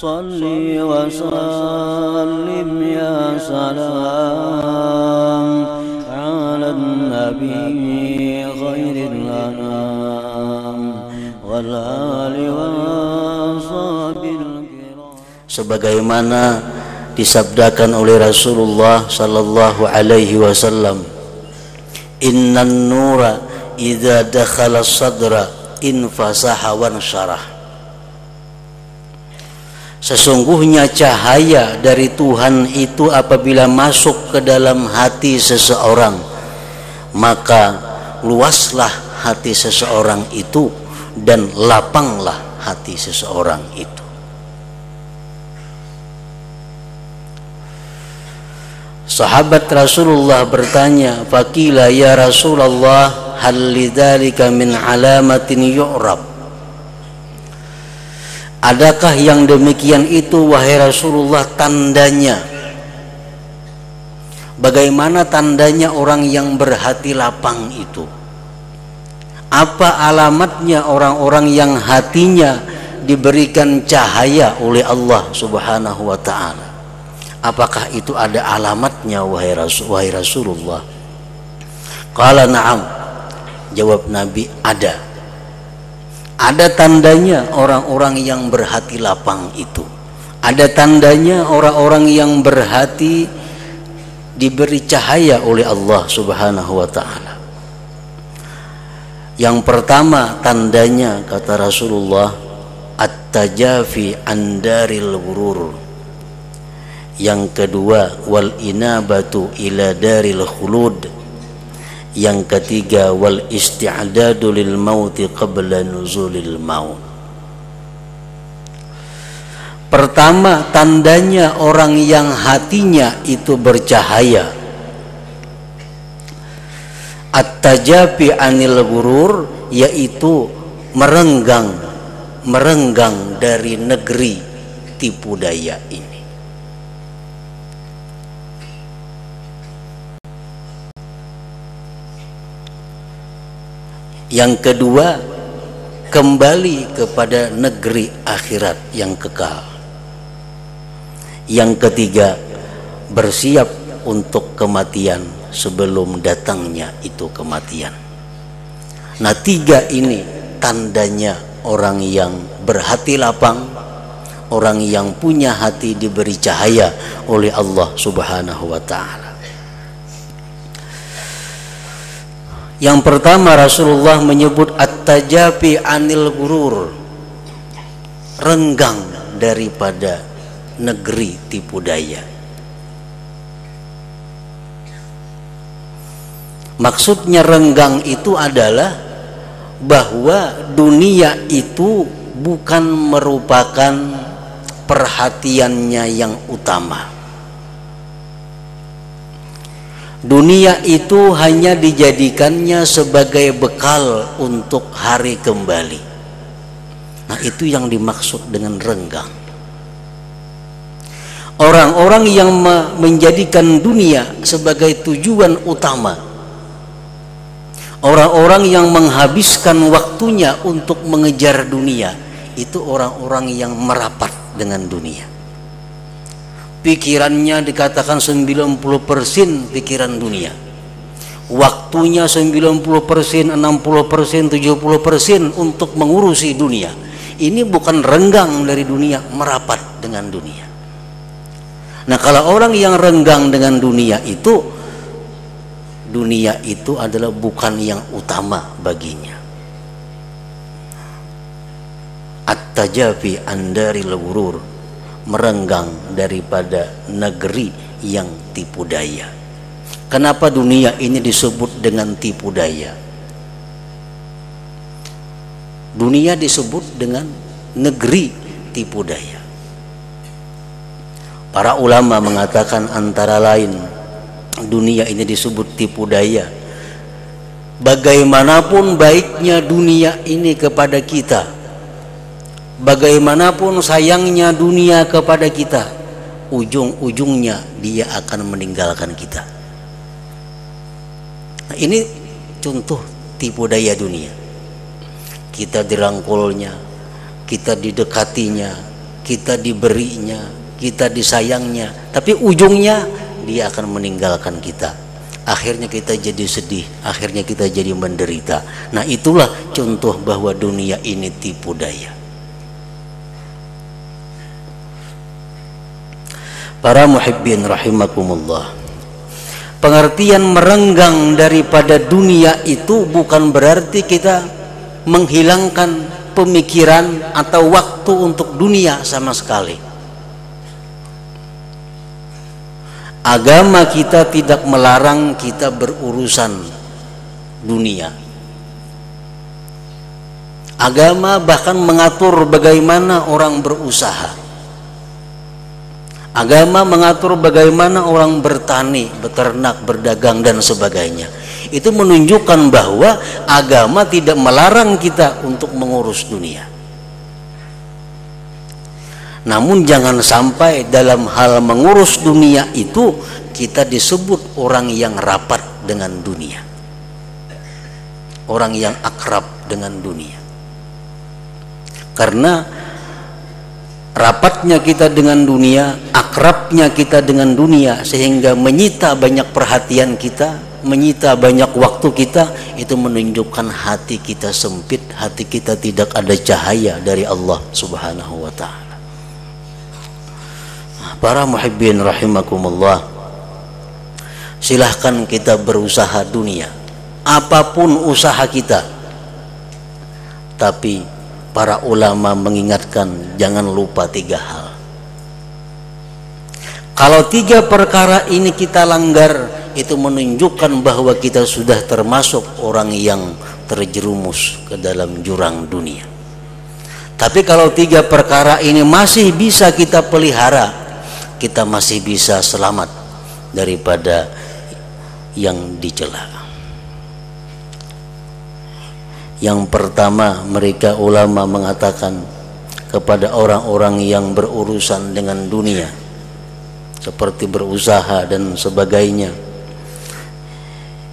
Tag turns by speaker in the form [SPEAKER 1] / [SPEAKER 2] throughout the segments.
[SPEAKER 1] صل وسلم يا سلام على النبي خير الأنام والآل والصحب
[SPEAKER 2] sebagaimana disabdakan oleh Rasulullah sallallahu alaihi wasallam innan nura idza dakhala sadra infasaha wan syarah Sesungguhnya cahaya dari Tuhan itu apabila masuk ke dalam hati seseorang maka luaslah hati seseorang itu dan lapanglah hati seseorang itu Sahabat Rasulullah bertanya, "Fakila ya Rasulullah, hal lidzalika min alamatin yu'rab?" Adakah yang demikian itu wahai Rasulullah tandanya? Bagaimana tandanya orang yang berhati lapang itu? Apa alamatnya orang-orang yang hatinya diberikan cahaya oleh Allah Subhanahu wa taala? Apakah itu ada alamatnya wahai, Rasul, wahai Rasulullah? Qala na'am. Jawab Nabi, ada. Ada tandanya orang-orang yang berhati lapang itu. Ada tandanya orang-orang yang berhati diberi cahaya oleh Allah Subhanahu wa taala. Yang pertama tandanya kata Rasulullah at-tajafi andaril wurur yang kedua wal inabatu ila daril khulud yang ketiga wal isti'dadu lil mauti qabla nuzulil maut. Pertama tandanya orang yang hatinya itu bercahaya. At-tajafi anil gurur yaitu merenggang merenggang dari negeri tipu daya ini Yang kedua, kembali kepada negeri akhirat yang kekal. Yang ketiga, bersiap untuk kematian sebelum datangnya itu kematian. Nah, tiga ini tandanya orang yang berhati lapang, orang yang punya hati diberi cahaya oleh Allah Subhanahu wa taala. Yang pertama Rasulullah menyebut at-tajafi anil gurur. Renggang daripada negeri tipu daya. Maksudnya renggang itu adalah bahwa dunia itu bukan merupakan perhatiannya yang utama Dunia itu hanya dijadikannya sebagai bekal untuk hari kembali. Nah, itu yang dimaksud dengan renggang. Orang-orang yang menjadikan dunia sebagai tujuan utama. Orang-orang yang menghabiskan waktunya untuk mengejar dunia, itu orang-orang yang merapat dengan dunia pikirannya dikatakan 90% pikiran dunia. Waktunya 90% 60% 70% untuk mengurusi dunia. Ini bukan renggang dari dunia merapat dengan dunia. Nah kalau orang yang renggang dengan dunia itu dunia itu adalah bukan yang utama baginya. At-tajafi andari lewurur merenggang daripada negeri yang tipu daya. Kenapa dunia ini disebut dengan tipu daya? Dunia disebut dengan negeri tipu daya. Para ulama mengatakan antara lain dunia ini disebut tipu daya. Bagaimanapun baiknya dunia ini kepada kita, bagaimanapun sayangnya dunia kepada kita ujung-ujungnya dia akan meninggalkan kita. Nah, ini contoh tipu daya dunia. Kita dirangkulnya kita didekatinya kita diberinya kita disayangnya. Tapi ujungnya dia akan meninggalkan kita. Akhirnya kita jadi sedih akhirnya kita jadi menderita. Nah itulah contoh bahwa dunia ini tipu daya para muhibbin rahimakumullah. Pengertian merenggang daripada dunia itu bukan berarti kita menghilangkan pemikiran atau waktu untuk dunia sama sekali. Agama kita tidak melarang kita berurusan dunia. Agama bahkan mengatur bagaimana orang berusaha Agama mengatur bagaimana orang bertani, beternak, berdagang dan sebagainya. Itu menunjukkan bahwa agama tidak melarang kita untuk mengurus dunia. Namun jangan sampai dalam hal mengurus dunia itu kita disebut orang yang rapat dengan dunia. Orang yang akrab dengan dunia. Karena rapatnya kita dengan dunia, akrabnya kita dengan dunia sehingga menyita banyak perhatian kita, menyita banyak waktu kita, itu menunjukkan hati kita sempit, hati kita tidak ada cahaya dari Allah Subhanahu wa taala. Para muhibbin rahimakumullah. Silahkan kita berusaha dunia. Apa pun usaha kita. Tapi para ulama mengingatkan jangan lupa tiga hal. Kalau tiga perkara ini kita langgar, itu menunjukkan bahwa kita sudah termasuk orang yang terjerumus ke dalam jurang dunia. Tapi kalau tiga perkara ini masih bisa kita pelihara, kita masih bisa selamat daripada yang dicela. Yang pertama mereka ulama mengatakan kepada orang-orang yang berurusan dengan dunia seperti berusaha dan sebagainya.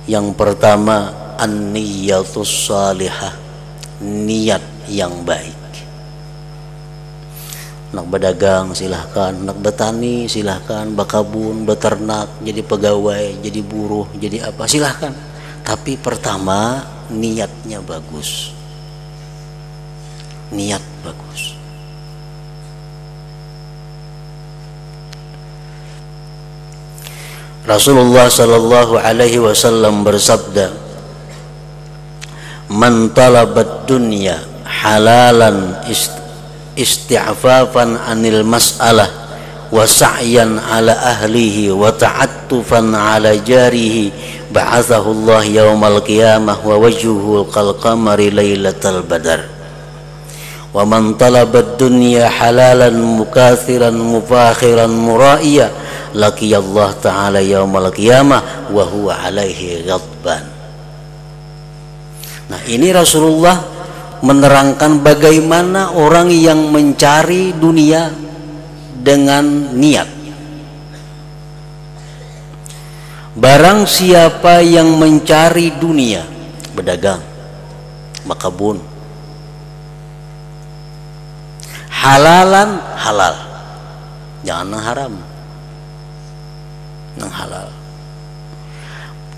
[SPEAKER 2] Yang pertama an-niyatus salihah, niat yang baik. Nak berdagang silahkan, nak bertani silahkan, bakabun, beternak, jadi pegawai, jadi buruh, jadi apa silahkan. Tapi pertama niatnya bagus. Niat bagus. Rasulullah sallallahu alaihi wasallam bersabda Man talabat dunya halalan isti'fafan anil mas'alah wa ala ahlihi wa ta'attufan ala jarihi ba'athahu Allah yaumal qiyamah wa wajhuhu kal qamari badar. Wa man talaba ad-dunya halalan mukathiran mufakhiran muraiya laki Allah taala Nah ini Rasulullah menerangkan bagaimana orang yang mencari dunia dengan niat. Barang siapa yang mencari dunia berdagang makabun halalan halal jangan yang haram yang halal.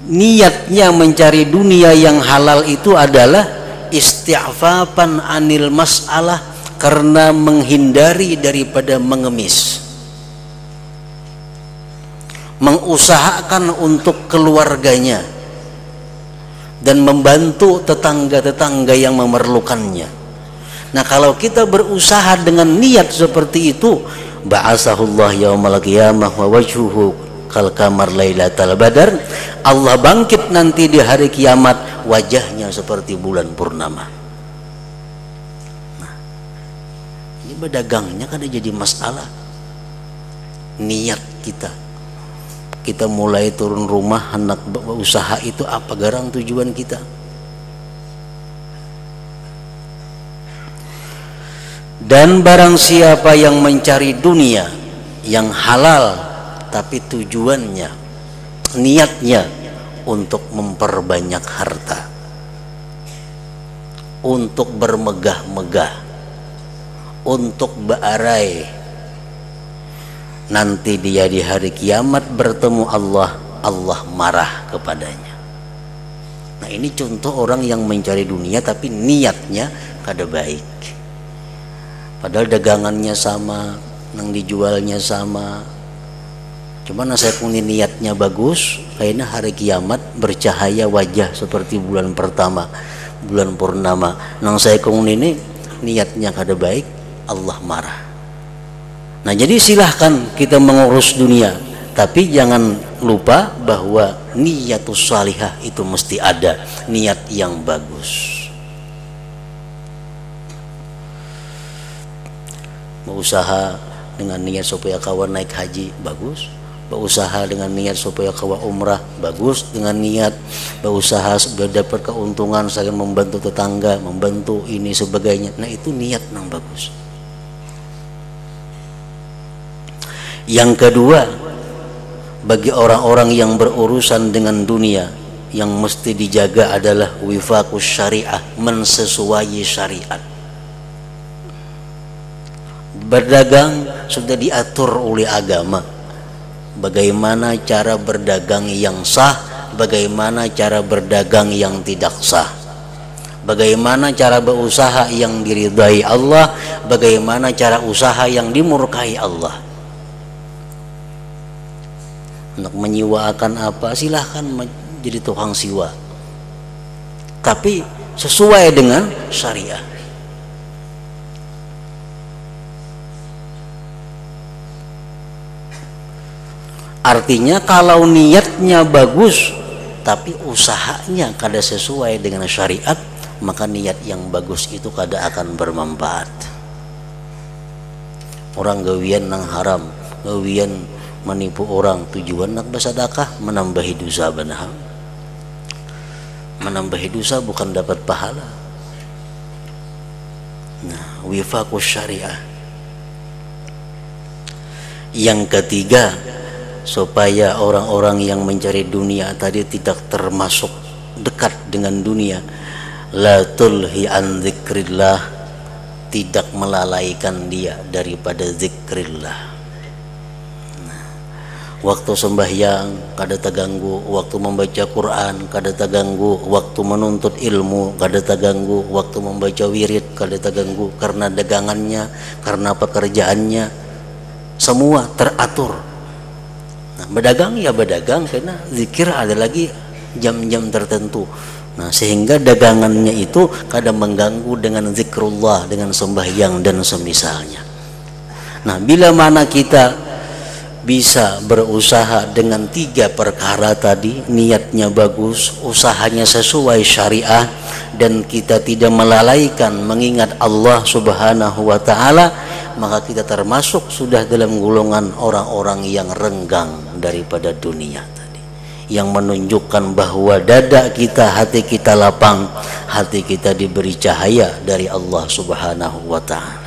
[SPEAKER 2] Niatnya mencari dunia yang halal itu adalah isti'fafan anil masalah karena menghindari daripada mengemis mengusahakan untuk keluarganya dan membantu tetangga-tetangga yang memerlukannya. Nah, kalau kita berusaha dengan niat seperti itu, ba'asahullah yaumal qiyamah wa wajhuhu kal kamar lailatal badar. Allah bangkit nanti di hari kiamat wajahnya seperti bulan purnama. Nah, ini bedagangnya kan jadi masalah. Niat kita. Kita mulai turun rumah hendak usaha itu apa garang tujuan kita? Dan barang siapa yang mencari dunia yang halal tapi tujuannya niatnya untuk memperbanyak harta. Untuk bermegah-megah untuk bearai. Nanti dia di hari kiamat bertemu Allah Allah marah kepadanya. Nah ini contoh orang yang mencari dunia tapi niatnya kada baik. Padahal dagangannya sama yang dijualnya sama. Cuman saya punya niatnya bagus kayaknya hari kiamat bercahaya wajah seperti bulan pertama bulan purnama. Nang saya kong ini niatnya kada baik Allah marah. Nah jadi silahkan kita mengurus dunia tapi jangan lupa bahwa niatus salihah itu mesti ada niat yang bagus. Berusaha dengan niat supaya kawan naik haji bagus. Berusaha dengan niat supaya kawan umrah bagus. Dengan niat berusaha dapat keuntungan saya membantu tetangga membantu ini sebagainya. Nah itu niat yang bagus yang kedua bagi orang-orang yang berurusan dengan dunia yang mesti dijaga adalah wifakus syariah mensesuai syariat berdagang sudah diatur oleh agama bagaimana cara berdagang yang sah, bagaimana cara berdagang yang tidak sah. Bagaimana cara berusaha yang diridai Allah, bagaimana cara usaha yang dimurkai Allah. Untuk menyiwakan apa silahkan menjadi tukang siwa. Tapi sesuai dengan syariah. Artinya kalau niatnya bagus tapi usahanya kada sesuai dengan syariat, maka niat yang bagus itu kada akan bermanfaat. Orang gawian nang haram, gawian menipu orang, tujuan nak bersedekah menambahi dosa benar. Menambahi dosa bukan dapat pahala. Nah, wifakus syariah. Yang ketiga, supaya orang-orang yang mencari dunia tadi tidak termasuk dekat dengan dunia la tulhi an zikrillah tidak melalaikan dia daripada zikrillah waktu sembahyang kada terganggu. Waktu membaca Quran kada terganggu. Waktu menuntut ilmu kada terganggu. Waktu membaca wirid kada terganggu. Karena dagangannya karena pekerjaannya semua teratur. Nah, berdagang ya berdagang karena zikir ada lagi jam-jam tertentu. Nah, sehingga dagangannya itu kadang mengganggu dengan zikrullah, dengan sembahyang dan semisalnya. Nah, bila mana kita bisa berusaha dengan tiga perkara tadi, niatnya bagus, usahanya sesuai syariah dan kita tidak melalaikan mengingat Allah Subhanahu wa taala, maka kita termasuk sudah dalam golongan orang-orang yang renggang daripada dunia tadi yang menunjukkan bahwa dada kita hati kita lapang hati kita diberi cahaya dari Allah Subhanahu wa taala